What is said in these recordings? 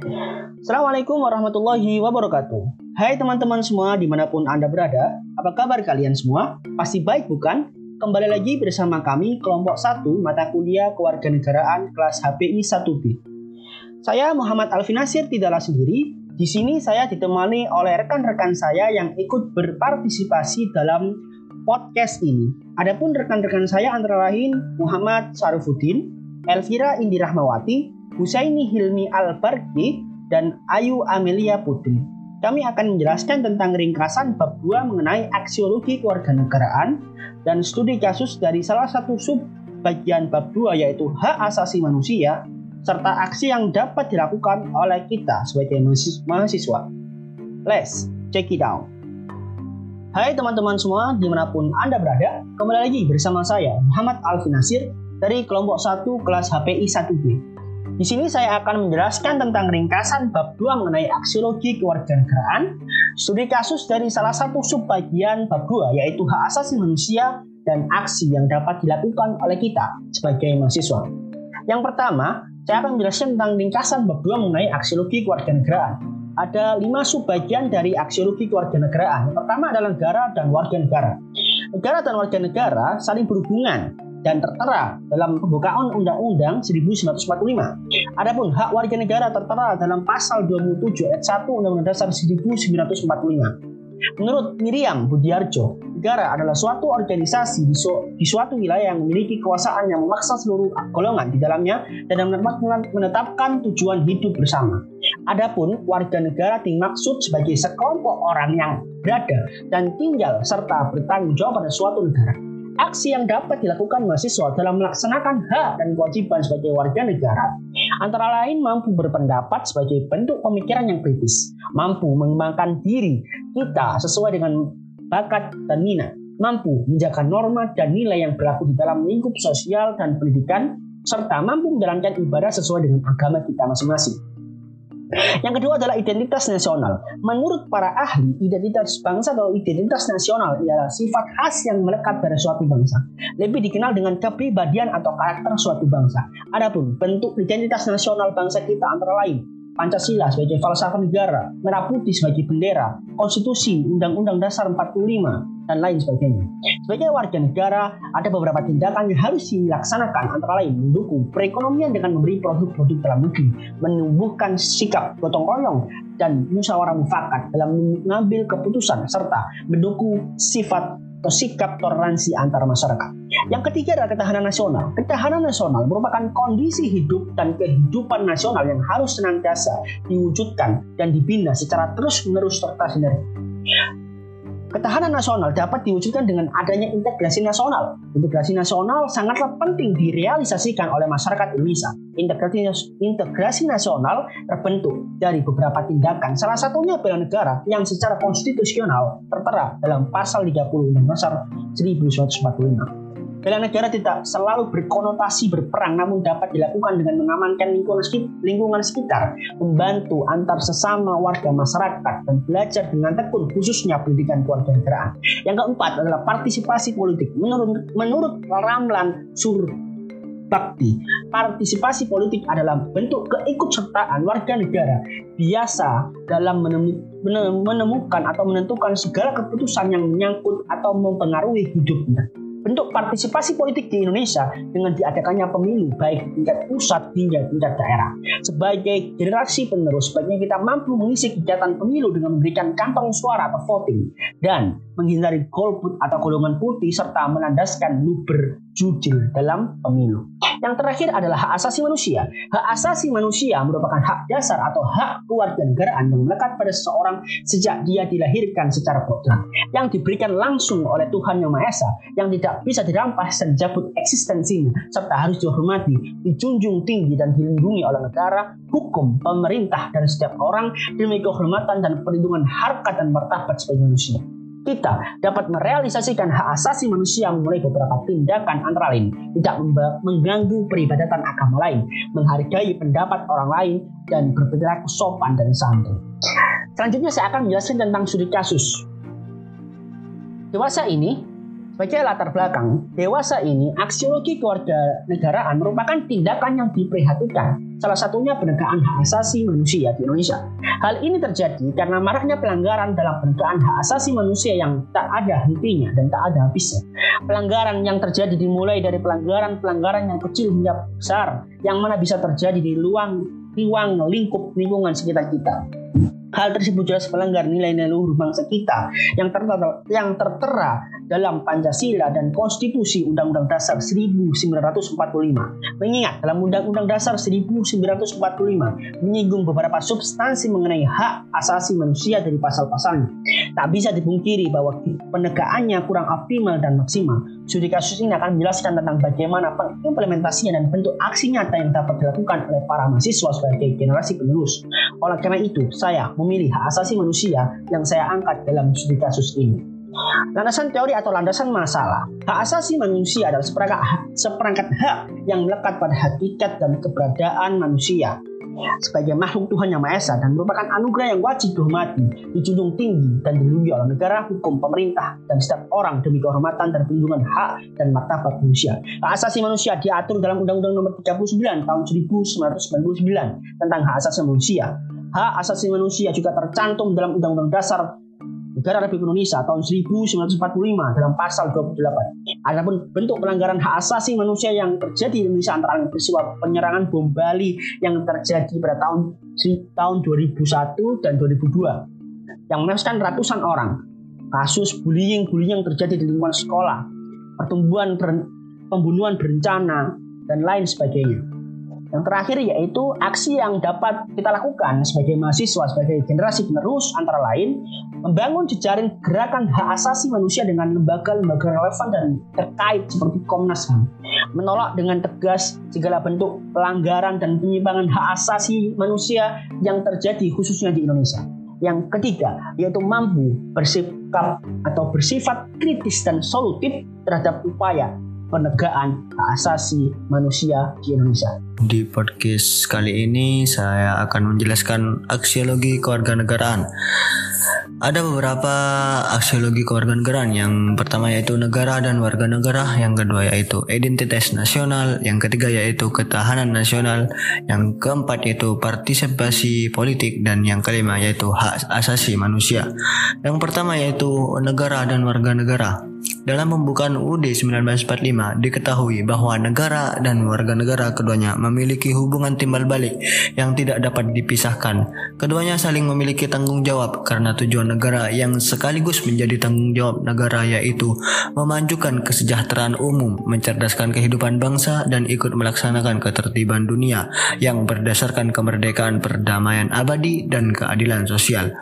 Assalamualaikum warahmatullahi wabarakatuh. Hai teman-teman semua di mana pun Anda berada, apa kabar kalian semua? Pasti baik bukan? Kembali lagi bersama kami kelompok 1 mata kuliah kewarganegaraan kelas HPI 1B. Saya Muhammad Alvin Nasir tidaklah sendiri. Di sini saya ditemani oleh rekan-rekan saya yang ikut berpartisipasi dalam podcast ini. Adapun rekan-rekan saya antara lain Muhammad Sarufuddin, Elvira Indi Rahmawati, Husaini Hilmi Al-Barki, dan Ayu Amelia Putri. Kami akan menjelaskan tentang ringkasan bab 2 mengenai aksiologi kewarganegaraan dan studi kasus dari salah satu sub bagian bab 2 yaitu hak asasi manusia serta aksi yang dapat dilakukan oleh kita sebagai mahasiswa. Let's check it out. Hai teman-teman semua di mana pun Anda berada, kembali lagi bersama saya Muhammad Alvin Nasir dari kelompok 1 kelas HPI 1B. Di sini saya akan menjelaskan tentang ringkasan bab 2 mengenai aksiologi kewarganegaraan, studi kasus dari salah satu subbagian bab 2 yaitu hak asasi manusia dan aksi yang dapat dilakukan oleh kita sebagai mahasiswa. Yang pertama, saya akan menjelaskan tentang ringkasan bab 2 mengenai aksiologi kewarganegaraan. Ada lima subbagian dari aksiologi kewarganegaraan. Pertama adalah negara dan warga negara. Negara dan warga negara saling berhubungan dan tertera dalam pembukaan Undang-Undang 1945. Adapun hak warga negara tertera dalam pasal 27 ayat 1 Undang-Undang Dasar 1945. Menurut Miriam Budiarjo, negara adalah suatu organisasi di, su di suatu wilayah yang memiliki kekuasaan yang memaksa seluruh golongan di dalamnya dan menetapkan tujuan hidup bersama. Adapun warga negara dimaksud sebagai sekelompok orang yang berada dan tinggal serta bertanggung jawab pada suatu negara aksi yang dapat dilakukan mahasiswa dalam melaksanakan hak dan kewajiban sebagai warga negara antara lain mampu berpendapat sebagai bentuk pemikiran yang kritis, mampu mengembangkan diri kita sesuai dengan bakat dan minat, mampu menjaga norma dan nilai yang berlaku di dalam lingkup sosial dan pendidikan, serta mampu menjalankan ibadah sesuai dengan agama kita masing-masing. Yang kedua adalah identitas nasional. Menurut para ahli, identitas bangsa atau identitas nasional ialah sifat khas yang melekat pada suatu bangsa. Lebih dikenal dengan kepribadian atau karakter suatu bangsa. Adapun bentuk identitas nasional bangsa kita antara lain Pancasila sebagai falsafah negara, Merah Putih sebagai bendera, Konstitusi, Undang-Undang Dasar 45, dan lain sebagainya. Sebagai warga negara, ada beberapa tindakan yang harus dilaksanakan antara lain mendukung perekonomian dengan memberi produk-produk dalam negeri, menumbuhkan sikap gotong royong dan musyawarah mufakat dalam mengambil keputusan serta mendukung sifat atau sikap toleransi antar masyarakat. Yang ketiga adalah ketahanan nasional. Ketahanan nasional merupakan kondisi hidup dan kehidupan nasional yang harus senantiasa diwujudkan dan dibina secara terus-menerus serta sinergi. Ketahanan nasional dapat diwujudkan dengan adanya integrasi nasional. Integrasi nasional sangatlah penting direalisasikan oleh masyarakat Indonesia. Integrasi, integrasi nasional terbentuk dari beberapa tindakan, salah satunya bela negara yang secara konstitusional tertera dalam pasal 30 Undang-Undang Dasar 1945. Bela negara tidak selalu berkonotasi berperang, namun dapat dilakukan dengan mengamankan lingkungan, lingkungan sekitar, membantu antar sesama warga masyarakat, dan belajar dengan tekun khususnya pendidikan keluarga negaraan. Yang keempat adalah partisipasi politik. Menurut, menurut Ramlan Sur Bakti. Partisipasi politik adalah bentuk keikutsertaan warga negara biasa dalam menemukan atau menentukan segala keputusan yang menyangkut atau mempengaruhi hidupnya bentuk partisipasi politik di Indonesia dengan diadakannya pemilu baik tingkat pusat hingga tingkat daerah. Sebagai generasi penerus, sebaiknya kita mampu mengisi kegiatan pemilu dengan memberikan kantong suara atau voting dan menghindari golput atau golongan putih serta menandaskan luber jujur dalam pemilu. Yang terakhir adalah hak asasi manusia. Hak asasi manusia merupakan hak dasar atau hak keluarga negaraan yang melekat pada seseorang sejak dia dilahirkan secara kodrat, yang diberikan langsung oleh Tuhan Yang Maha Esa, yang tidak bisa dirampas dan dicabut eksistensinya, serta harus dihormati, dijunjung tinggi dan dilindungi oleh negara, hukum, pemerintah, dan setiap orang demi kehormatan dan perlindungan harkat dan martabat sebagai manusia kita dapat merealisasikan hak asasi manusia mulai beberapa tindakan antara lain tidak mengganggu peribadatan agama lain, menghargai pendapat orang lain, dan berperilaku sopan dan santun. Selanjutnya saya akan menjelaskan tentang studi kasus. Dewasa ini, Sebagai latar belakang, dewasa ini aksiologi keluarga negaraan merupakan tindakan yang diperhatikan. Salah satunya penegakan hak asasi manusia di Indonesia. Hal ini terjadi karena maraknya pelanggaran dalam penegakan hak asasi manusia yang tak ada hentinya dan tak ada habisnya. Pelanggaran yang terjadi dimulai dari pelanggaran-pelanggaran yang kecil hingga besar, yang mana bisa terjadi di luang, ruang lingkup lingkungan sekitar kita. Hal tersebut jelas melanggar nilai-nilai luhur bangsa kita yang tertera, yang tertera dalam Pancasila dan Konstitusi Undang-Undang Dasar 1945. Mengingat dalam Undang-Undang Dasar 1945 menyinggung beberapa substansi mengenai hak asasi manusia dari pasal-pasalnya. Tak bisa dipungkiri bahwa penegakannya kurang optimal dan maksimal. Studi kasus ini akan menjelaskan tentang bagaimana pengimplementasinya dan bentuk aksi nyata yang dapat dilakukan oleh para mahasiswa sebagai generasi penerus. Oleh karena itu, saya memilih hak asasi manusia yang saya angkat dalam studi kasus ini. Landasan teori atau landasan masalah. Hak asasi manusia adalah seperangkat hak, seperangkat hak yang melekat pada hakikat dan keberadaan manusia sebagai makhluk Tuhan yang Maha Esa dan merupakan anugerah yang wajib dihormati, dijunjung tinggi dan dilindungi oleh negara, hukum, pemerintah, dan setiap orang demi kehormatan dan perlindungan hak dan martabat manusia. Hak asasi manusia diatur dalam Undang-Undang Nomor 39 Tahun 1999 tentang hak asasi manusia. Hak asasi manusia juga tercantum dalam Undang-Undang Dasar Negara Republik Indonesia tahun 1945 dalam pasal 28. Adapun bentuk pelanggaran hak asasi manusia yang terjadi di Indonesia antara lain peristiwa penyerangan bom Bali yang terjadi pada tahun tahun 2001 dan 2002 yang menewaskan ratusan orang. Kasus bullying-bullying yang terjadi di lingkungan sekolah, pertumbuhan ber, pembunuhan berencana dan lain sebagainya. Yang terakhir yaitu aksi yang dapat kita lakukan sebagai mahasiswa, sebagai generasi penerus antara lain membangun jejaring gerakan hak asasi manusia dengan lembaga-lembaga relevan dan terkait seperti Komnas HAM. Menolak dengan tegas segala bentuk pelanggaran dan penyimpangan hak asasi manusia yang terjadi khususnya di Indonesia. Yang ketiga, yaitu mampu bersikap atau bersifat kritis dan solutif terhadap upaya penegakan hak asasi manusia di Indonesia. Di podcast kali ini saya akan menjelaskan aksiologi kewarganegaraan. Ada beberapa aksiologi kewarganegaraan. Yang pertama yaitu negara dan warga negara, yang kedua yaitu identitas nasional, yang ketiga yaitu ketahanan nasional, yang keempat yaitu partisipasi politik dan yang kelima yaitu hak asasi manusia. Yang pertama yaitu negara dan warga negara. Dalam pembukaan UUD 1945 diketahui bahwa negara dan warga negara keduanya memiliki hubungan timbal balik yang tidak dapat dipisahkan. Keduanya saling memiliki tanggung jawab karena tujuan negara yang sekaligus menjadi tanggung jawab negara yaitu memajukan kesejahteraan umum, mencerdaskan kehidupan bangsa dan ikut melaksanakan ketertiban dunia yang berdasarkan kemerdekaan, perdamaian abadi dan keadilan sosial.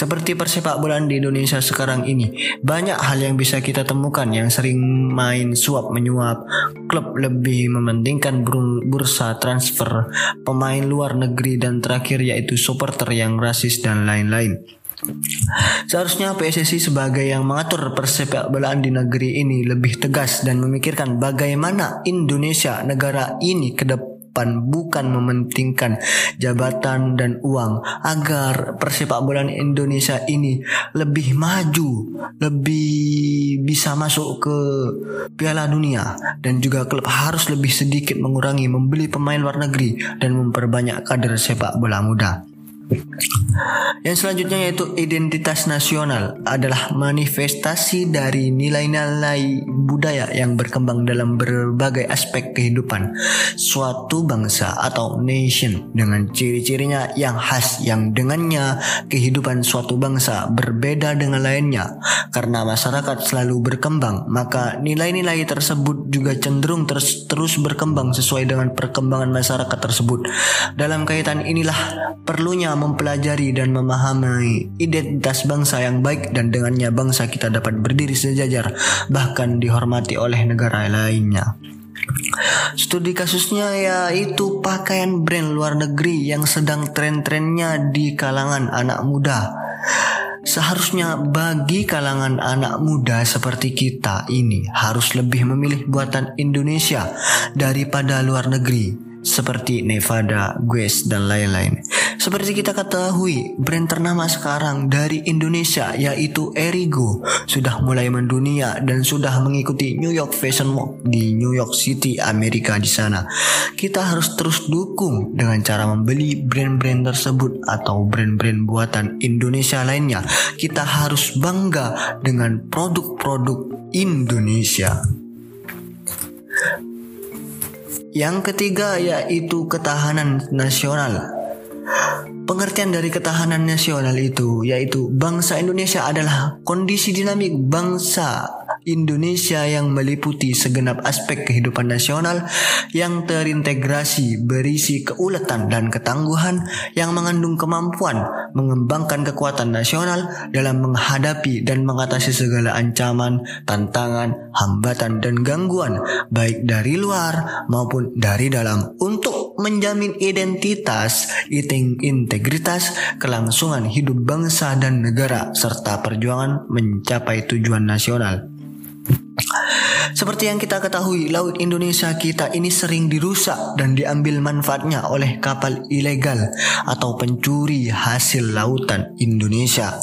Seperti persepak bola di Indonesia sekarang ini, banyak hal yang bisa kita temukan temukan yang sering main suap menyuap, klub lebih mementingkan bursa transfer, pemain luar negeri dan terakhir yaitu supporter yang rasis dan lain-lain. Seharusnya PSSI sebagai yang mengatur persepak bolaan di negeri ini lebih tegas dan memikirkan bagaimana Indonesia negara ini ke depan depan bukan mementingkan jabatan dan uang agar persepak bola Indonesia ini lebih maju, lebih bisa masuk ke Piala Dunia dan juga klub harus lebih sedikit mengurangi membeli pemain luar negeri dan memperbanyak kader sepak bola muda. Yang selanjutnya yaitu identitas nasional adalah manifestasi dari nilai-nilai budaya yang berkembang dalam berbagai aspek kehidupan suatu bangsa atau nation dengan ciri-cirinya yang khas yang dengannya kehidupan suatu bangsa berbeda dengan lainnya. Karena masyarakat selalu berkembang maka nilai-nilai tersebut juga cenderung terus terus berkembang sesuai dengan perkembangan masyarakat tersebut. Dalam kaitan inilah perlunya mempelajari dan memahami identitas bangsa yang baik dan dengannya bangsa kita dapat berdiri sejajar bahkan dihormati oleh negara lainnya. Studi kasusnya yaitu pakaian brand luar negeri yang sedang tren-trennya di kalangan anak muda. Seharusnya bagi kalangan anak muda seperti kita ini harus lebih memilih buatan Indonesia daripada luar negeri seperti Nevada, Guess, dan lain-lain. Seperti kita ketahui, brand ternama sekarang dari Indonesia yaitu Erigo sudah mulai mendunia dan sudah mengikuti New York Fashion Week di New York City, Amerika di sana. Kita harus terus dukung dengan cara membeli brand-brand tersebut atau brand-brand buatan Indonesia lainnya. Kita harus bangga dengan produk-produk Indonesia. Yang ketiga yaitu ketahanan nasional. Pengertian dari ketahanan nasional itu yaitu bangsa Indonesia adalah kondisi dinamik bangsa Indonesia yang meliputi segenap aspek kehidupan nasional yang terintegrasi berisi keuletan dan ketangguhan yang mengandung kemampuan mengembangkan kekuatan nasional dalam menghadapi dan mengatasi segala ancaman, tantangan, hambatan dan gangguan baik dari luar maupun dari dalam untuk menjamin identitas, integritas, kelangsungan hidup bangsa dan negara serta perjuangan mencapai tujuan nasional. Seperti yang kita ketahui, laut Indonesia kita ini sering dirusak dan diambil manfaatnya oleh kapal ilegal atau pencuri hasil lautan Indonesia.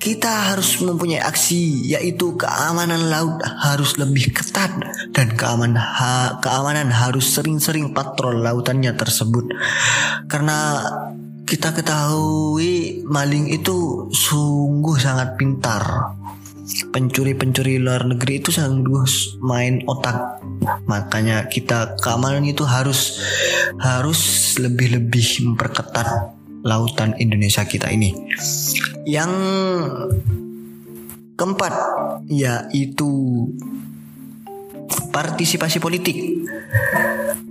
Kita harus mempunyai aksi yaitu keamanan laut harus lebih ketat dan keamanan ha, keamanan harus sering-sering patrol lautannya tersebut. Karena kita ketahui maling itu sungguh sangat pintar pencuri-pencuri luar negeri itu sanggup main otak. Makanya kita keamanan itu harus harus lebih-lebih memperketat lautan Indonesia kita ini. Yang keempat yaitu partisipasi politik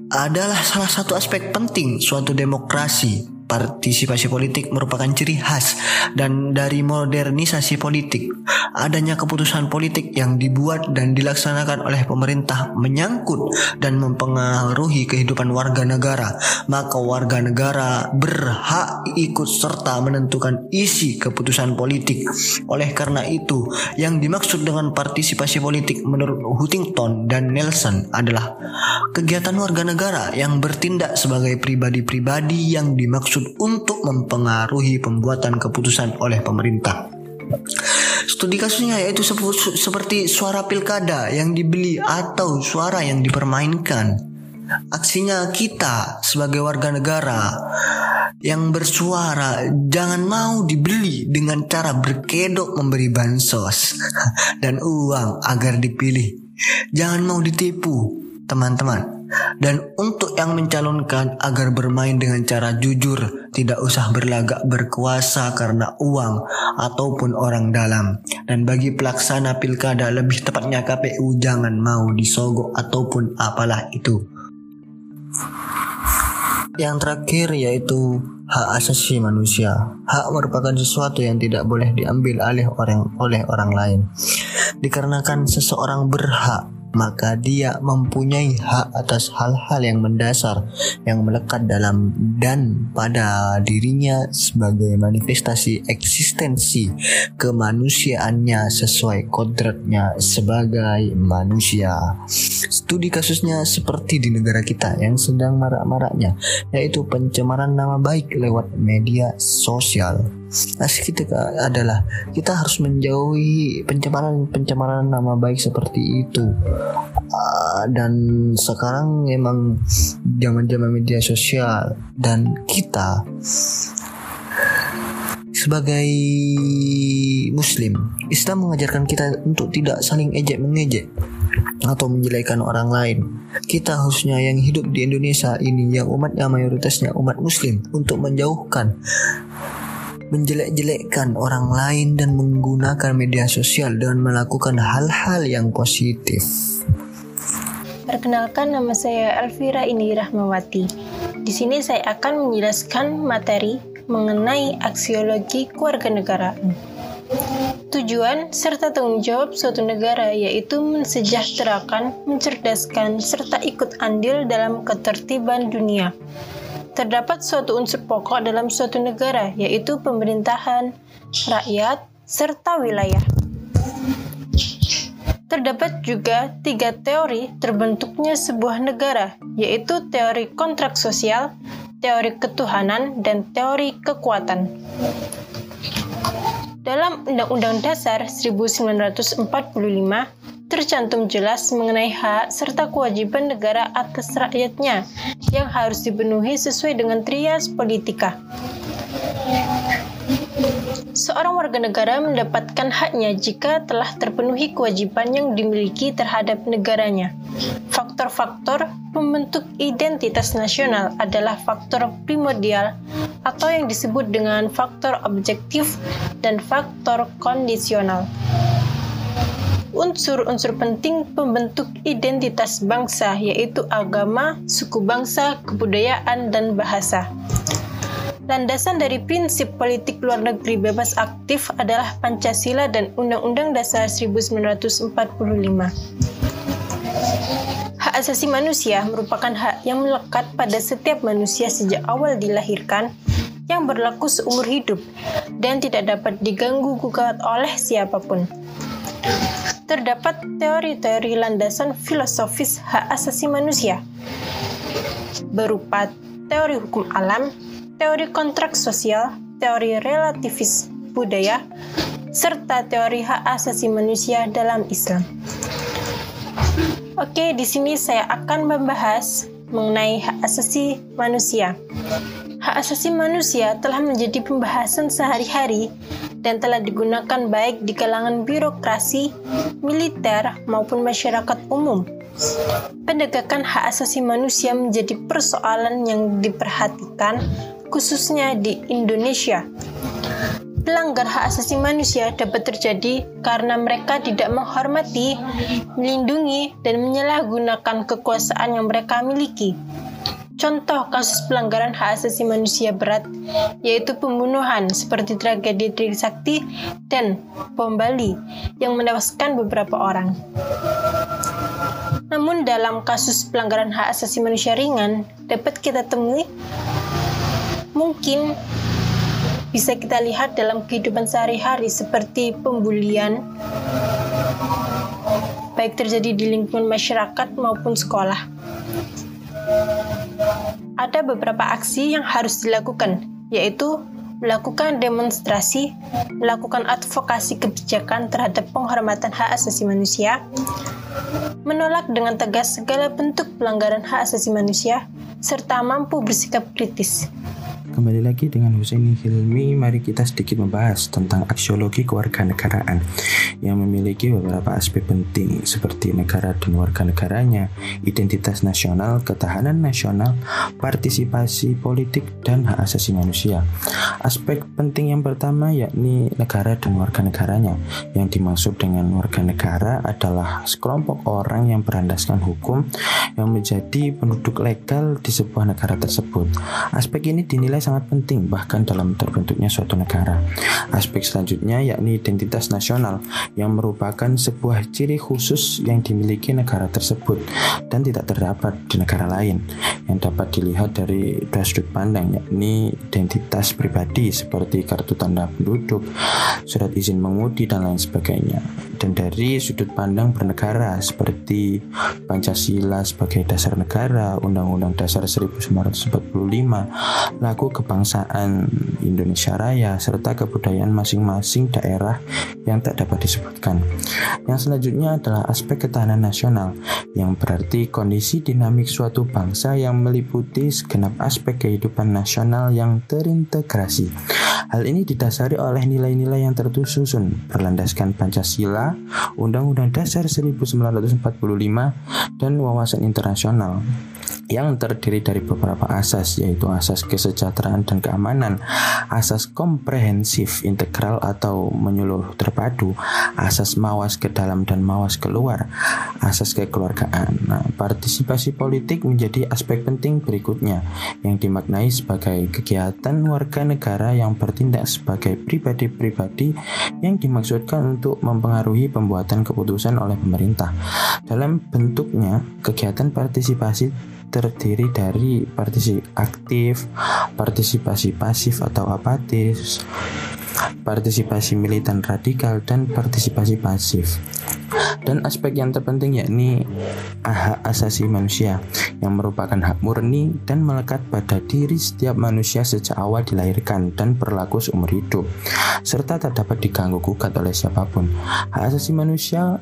adalah salah satu aspek penting suatu demokrasi Partisipasi politik merupakan ciri khas dan dari modernisasi politik. Adanya keputusan politik yang dibuat dan dilaksanakan oleh pemerintah menyangkut dan mempengaruhi kehidupan warga negara, maka warga negara berhak ikut serta menentukan isi keputusan politik. Oleh karena itu, yang dimaksud dengan partisipasi politik menurut Huntington dan Nelson adalah kegiatan warga negara yang bertindak sebagai pribadi-pribadi yang dimaksud maksud untuk mempengaruhi pembuatan keputusan oleh pemerintah. Studi kasusnya yaitu seperti suara pilkada yang dibeli atau suara yang dipermainkan. Aksinya kita sebagai warga negara yang bersuara jangan mau dibeli dengan cara berkedok memberi bansos dan uang agar dipilih. Jangan mau ditipu, teman-teman. Dan untuk yang mencalonkan agar bermain dengan cara jujur, tidak usah berlagak berkuasa karena uang ataupun orang dalam. Dan bagi pelaksana pilkada lebih tepatnya KPU jangan mau disogok ataupun apalah itu. Yang terakhir yaitu hak asasi manusia. Hak merupakan sesuatu yang tidak boleh diambil alih orang oleh orang lain. Dikarenakan seseorang berhak maka dia mempunyai hak atas hal-hal yang mendasar yang melekat dalam dan pada dirinya sebagai manifestasi eksistensi kemanusiaannya sesuai kodratnya sebagai manusia. Studi kasusnya seperti di negara kita yang sedang marak-maraknya yaitu pencemaran nama baik lewat media sosial. Asik kita adalah kita harus menjauhi pencemaran-pencemaran nama baik seperti itu. Uh, dan sekarang memang zaman-zaman media sosial dan kita sebagai muslim Islam mengajarkan kita untuk tidak saling ejek mengejek atau menjelekan orang lain. Kita harusnya yang hidup di Indonesia ini yang umatnya mayoritasnya umat muslim untuk menjauhkan menjelek-jelekkan orang lain dan menggunakan media sosial dengan melakukan hal-hal yang positif. Perkenalkan nama saya Elvira Indi Rahmawati. Di sini saya akan menjelaskan materi mengenai aksiologi kewarganegaraan. Tujuan serta tanggung jawab suatu negara yaitu mensejahterakan, mencerdaskan, serta ikut andil dalam ketertiban dunia terdapat suatu unsur pokok dalam suatu negara, yaitu pemerintahan, rakyat, serta wilayah. Terdapat juga tiga teori terbentuknya sebuah negara, yaitu teori kontrak sosial, teori ketuhanan, dan teori kekuatan. Dalam Undang-Undang Dasar 1945 tercantum jelas mengenai hak serta kewajiban negara atas rakyatnya yang harus dipenuhi sesuai dengan trias politika. Seorang warga negara mendapatkan haknya jika telah terpenuhi kewajiban yang dimiliki terhadap negaranya. Faktor-faktor pembentuk identitas nasional adalah faktor primordial atau yang disebut dengan faktor objektif dan faktor kondisional. Unsur-unsur penting pembentuk identitas bangsa yaitu agama, suku bangsa, kebudayaan, dan bahasa. Landasan dari prinsip politik luar negeri bebas aktif adalah Pancasila dan Undang-Undang Dasar 1945. Hak asasi manusia merupakan hak yang melekat pada setiap manusia sejak awal dilahirkan yang berlaku seumur hidup dan tidak dapat diganggu gugat oleh siapa pun. Terdapat teori-teori landasan filosofis hak asasi manusia berupa teori hukum alam, teori kontrak sosial, teori relativis budaya, serta teori hak asasi manusia dalam Islam. Oke, di sini saya akan membahas mengenai hak asasi manusia. Hak asasi manusia telah menjadi pembahasan sehari-hari dan telah digunakan baik di kalangan birokrasi, militer, maupun masyarakat umum Pendegakan hak asasi manusia menjadi persoalan yang diperhatikan khususnya di Indonesia. Pelanggar hak asasi manusia dapat terjadi karena mereka tidak menghormati, melindungi, dan menyalahgunakan kekuasaan yang mereka miliki. Contoh kasus pelanggaran hak asasi manusia berat yaitu pembunuhan seperti tragedi Trisakti dan bom Bali yang menewaskan beberapa orang. Namun dalam kasus pelanggaran hak asasi manusia ringan dapat kita temui mungkin bisa kita lihat dalam kehidupan sehari-hari seperti pembulian baik terjadi di lingkungan masyarakat maupun sekolah. Ada beberapa aksi yang harus dilakukan, yaitu melakukan demonstrasi, melakukan advokasi kebijakan terhadap penghormatan hak asasi manusia, menolak dengan tegas segala bentuk pelanggaran hak asasi manusia, serta mampu bersikap kritis. Kembali lagi dengan Husaini Hilmi, mari kita sedikit membahas tentang aksiologi kewarganegaraan yang memiliki beberapa aspek penting seperti negara dan warga negaranya, identitas nasional, ketahanan nasional, partisipasi politik, dan hak asasi manusia. Aspek penting yang pertama yakni negara dan warga negaranya. Yang dimaksud dengan warga negara adalah sekelompok orang yang berandaskan hukum yang menjadi penduduk legal di sebuah negara tersebut. Aspek ini dinilai sangat penting bahkan dalam terbentuknya suatu negara. Aspek selanjutnya yakni identitas nasional yang merupakan sebuah ciri khusus yang dimiliki negara tersebut dan tidak terdapat di negara lain yang dapat dilihat dari dua sudut pandang yakni identitas pribadi seperti kartu tanda penduduk, surat izin mengemudi dan lain sebagainya dan dari sudut pandang bernegara seperti Pancasila sebagai dasar negara, Undang-Undang Dasar 1945, lagu kebangsaan Indonesia Raya, serta kebudayaan masing-masing daerah yang tak dapat disebutkan. Yang selanjutnya adalah aspek ketahanan nasional, yang berarti kondisi dinamik suatu bangsa yang meliputi segenap aspek kehidupan nasional yang terintegrasi. Hal ini didasari oleh nilai-nilai yang tersusun berlandaskan Pancasila, Undang-Undang Dasar 1945, dan wawasan internasional yang terdiri dari beberapa asas yaitu asas kesejahteraan dan keamanan, asas komprehensif integral atau menyeluruh terpadu, asas mawas ke dalam dan mawas keluar, asas kekeluargaan. Nah, partisipasi politik menjadi aspek penting berikutnya yang dimaknai sebagai kegiatan warga negara yang bertindak sebagai pribadi-pribadi yang dimaksudkan untuk mempengaruhi pembuatan keputusan oleh pemerintah. Dalam bentuknya, kegiatan partisipasi terdiri dari partisipasi aktif, partisipasi pasif atau apatis, partisipasi militan radikal, dan partisipasi pasif. Dan aspek yang terpenting yakni hak asasi manusia yang merupakan hak murni dan melekat pada diri setiap manusia sejak awal dilahirkan dan berlaku seumur hidup serta tak dapat diganggu gugat oleh siapa pun. Hak asasi manusia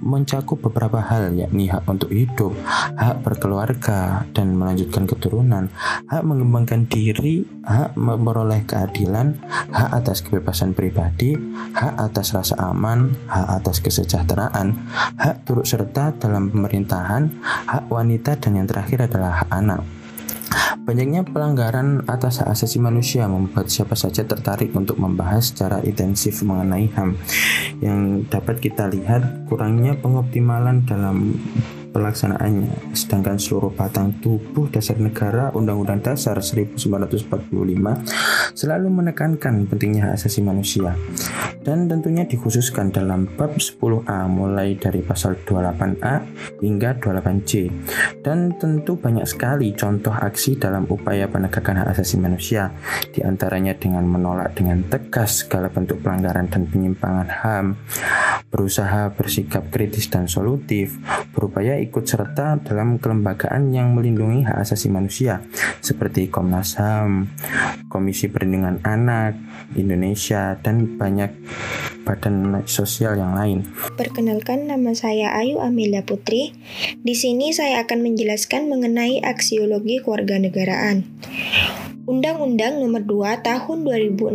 mencakup beberapa hal yakni hak untuk hidup, hak berkeluarga dan melanjutkan keturunan, hak mengembangkan diri, hak memperoleh keadilan, hak atas kebebasan pribadi, hak atas rasa aman, hak atas kesejahteraan, hak turut serta dalam pemerintahan, hak wanita dan yang terakhir adalah hak anak. Banyaknya pelanggaran atas hak asasi manusia membuat siapa saja tertarik untuk membahas secara intensif mengenai HAM yang dapat kita lihat kurangnya pengoptimalan dalam pelaksanaannya. Sedangkan seluruh batang tubuh dasar negara Undang-Undang Dasar 1945 selalu menekankan pentingnya hak asasi manusia. Dan tentunya dikhususkan dalam bab 10A mulai dari pasal 28A hingga 28C dan tentu banyak sekali contoh aksi dalam upaya penegakan hak asasi manusia di antaranya dengan menolak dengan tegas segala bentuk pelanggaran dan penyimpangan HAM berusaha bersikap kritis dan solutif berupaya ikut serta dalam kelembagaan yang melindungi hak asasi manusia seperti Komnas HAM, Komisi Perlindungan Anak Indonesia dan banyak badan sosial yang lain. Perkenalkan nama saya Ayu Amelia Putri. Di sini saya akan menjelaskan mengenai aksiologi kewarganegaraan. Undang-Undang Nomor 2 Tahun 2006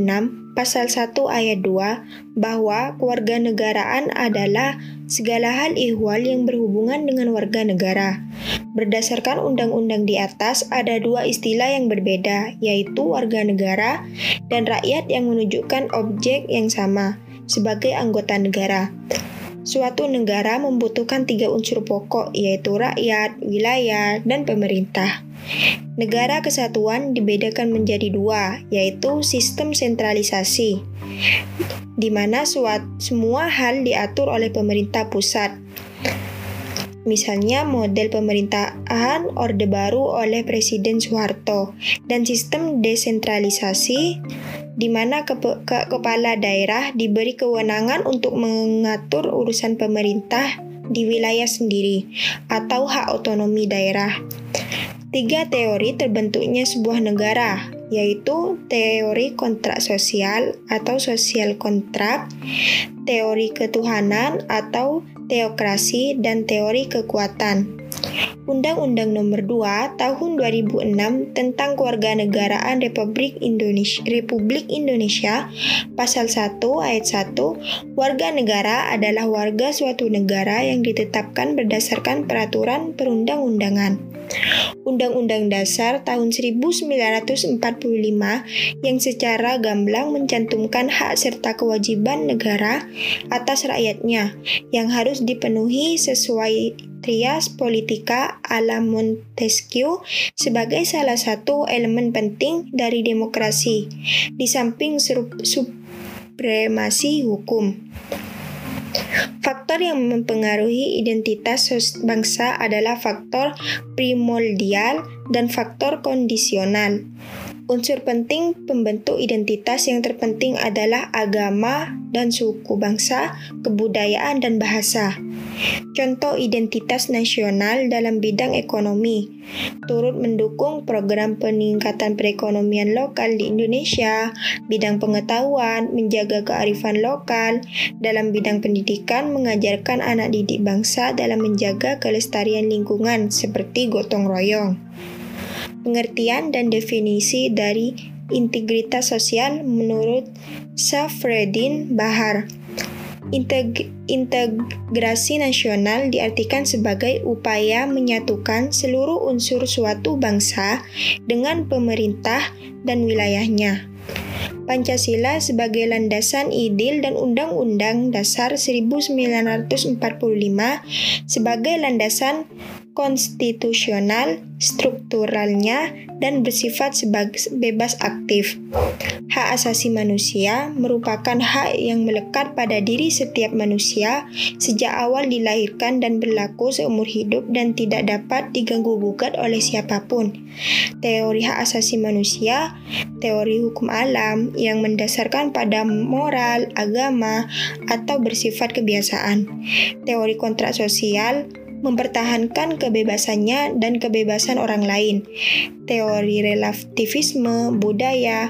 Pasal 1 Ayat 2 bahwa kewarganegaraan adalah segala hal ihwal yang berhubungan dengan warga negara. Berdasarkan undang-undang di atas ada dua istilah yang berbeda, yaitu warga negara dan rakyat yang menunjukkan objek yang sama sebagai anggota negara. Suatu negara membutuhkan tiga unsur pokok, yaitu rakyat, wilayah, dan pemerintah. Negara kesatuan dibedakan menjadi dua, yaitu sistem sentralisasi, di mana semua hal diatur oleh pemerintah pusat. Misalnya model pemerintahan Orde Baru oleh Presiden Soeharto dan sistem desentralisasi di mana ke ke kepala daerah diberi kewenangan untuk mengatur urusan pemerintah di wilayah sendiri atau hak otonomi daerah. Tiga teori terbentuknya sebuah negara, yaitu teori kontrak sosial atau sosial kontrak, teori ketuhanan atau teokrasi, dan teori kekuatan. Undang-Undang Nomor 2 Tahun 2006 tentang Kewarganegaraan Republik Indonesia Republik Indonesia Pasal 1 Ayat 1 Warga negara adalah warga suatu negara yang ditetapkan berdasarkan peraturan perundang-undangan. Undang-Undang Dasar tahun 1945 yang secara gamblang mencantumkan hak serta kewajiban negara atas rakyatnya yang harus dipenuhi sesuai trias politika ala Montesquieu sebagai salah satu elemen penting dari demokrasi, di samping supremasi hukum. Faktor yang mempengaruhi identitas bangsa adalah faktor primordial dan faktor kondisional. Unsur penting pembentuk identitas yang terpenting adalah agama dan suku bangsa, kebudayaan, dan bahasa. Contoh identitas nasional dalam bidang ekonomi turut mendukung program peningkatan perekonomian lokal di Indonesia, bidang pengetahuan, menjaga kearifan lokal, dalam bidang pendidikan mengajarkan anak didik bangsa dalam menjaga kelestarian lingkungan seperti gotong royong pengertian dan definisi dari integritas sosial menurut Safreddin Bahar. Integ integrasi nasional diartikan sebagai upaya menyatukan seluruh unsur suatu bangsa dengan pemerintah dan wilayahnya. Pancasila sebagai landasan idil dan Undang-Undang Dasar 1945 sebagai landasan konstitusional, strukturalnya, dan bersifat sebagai bebas aktif. Hak asasi manusia merupakan hak yang melekat pada diri setiap manusia sejak awal dilahirkan dan berlaku seumur hidup dan tidak dapat diganggu gugat oleh siapa pun. Teori hak asasi manusia, teori hukum alam yang mendasarkan pada moral, agama, atau bersifat kebiasaan. Teori kontrak sosial mempertahankan kebebasannya dan kebebasan orang lain. Teori relativisme budaya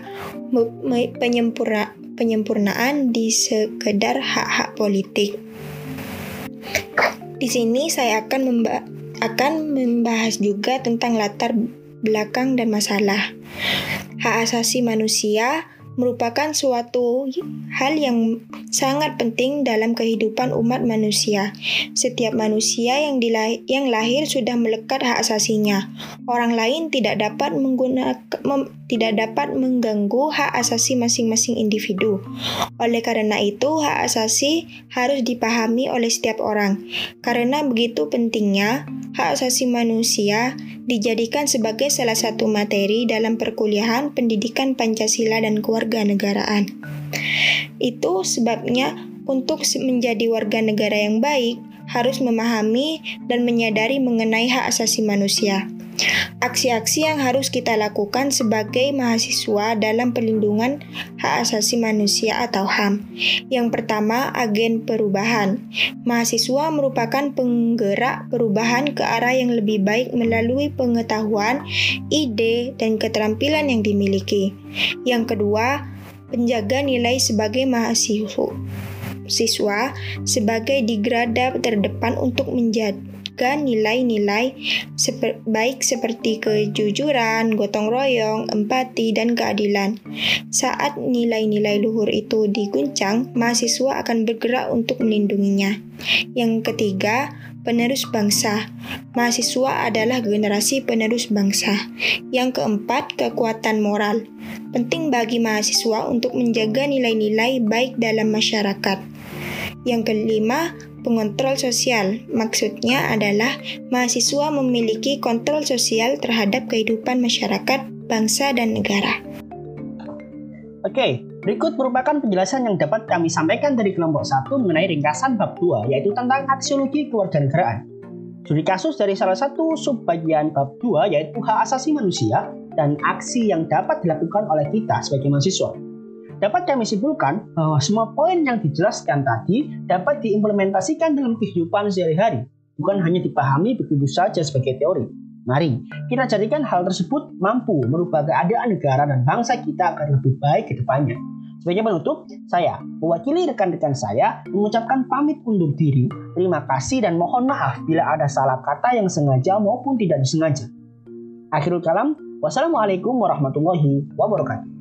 penyempurna, penyempurnaan di sekedar hak-hak politik. Di sini saya akan memba akan membahas juga tentang latar belakang dan masalah. Hak asasi manusia merupakan suatu hal yang sangat penting dalam kehidupan umat manusia. Setiap manusia yang, dilahir, yang lahir sudah melekat hak asasinya. Orang lain tidak dapat menggunakan tidak dapat mengganggu hak asasi masing-masing individu. Oleh karena itu, hak asasi harus dipahami oleh setiap orang. Karena begitu pentingnya, hak asasi manusia dijadikan sebagai salah satu materi dalam perkuliahan pendidikan Pancasila dan kewarganegaraan. Itu sebabnya untuk menjadi warga negara yang baik harus memahami dan menyadari mengenai hak asasi manusia. Aksi-aksi yang harus kita lakukan sebagai mahasiswa dalam perlindungan hak asasi manusia atau HAM. Yang pertama, agen perubahan. Mahasiswa merupakan penggerak perubahan ke arah yang lebih baik melalui pengetahuan, ide, dan keterampilan yang dimiliki. Yang kedua, penjaga nilai sebagai mahasiswa siswa sebagai digrada terdepan untuk menjadi menjaga nilai-nilai seper baik seperti kejujuran, gotong royong, empati, dan keadilan. Saat nilai-nilai luhur itu diguncang, mahasiswa akan bergerak untuk melindunginya. Yang ketiga, penerus bangsa. Mahasiswa adalah generasi penerus bangsa. Yang keempat, kekuatan moral. Penting bagi mahasiswa untuk menjaga nilai-nilai baik dalam masyarakat. Yang kelima, pengontrol sosial. Maksudnya adalah mahasiswa memiliki kontrol sosial terhadap kehidupan masyarakat, bangsa, dan negara. Oke, berikut merupakan penjelasan yang dapat kami sampaikan dari kelompok 1 mengenai ringkasan bab 2, yaitu tentang aksiologi kewarganegaraan. Studi kasus dari salah satu subbagian bab 2 yaitu hak asasi manusia dan aksi yang dapat dilakukan oleh kita sebagai mahasiswa. Dapat kami simpulkan bahwa semua poin yang dijelaskan tadi dapat diimplementasikan dalam kehidupan sehari-hari, bukan hanya dipahami begitu saja sebagai teori. Mari kita jadikan hal tersebut mampu merubah keadaan negara dan bangsa kita agar lebih baik ke depannya. Sebagai penutup, saya mewakili rekan-rekan saya mengucapkan pamit undur diri, terima kasih dan mohon maaf bila ada salah kata yang sengaja maupun tidak disengaja. Akhirul kalam, wassalamualaikum warahmatullahi wabarakatuh.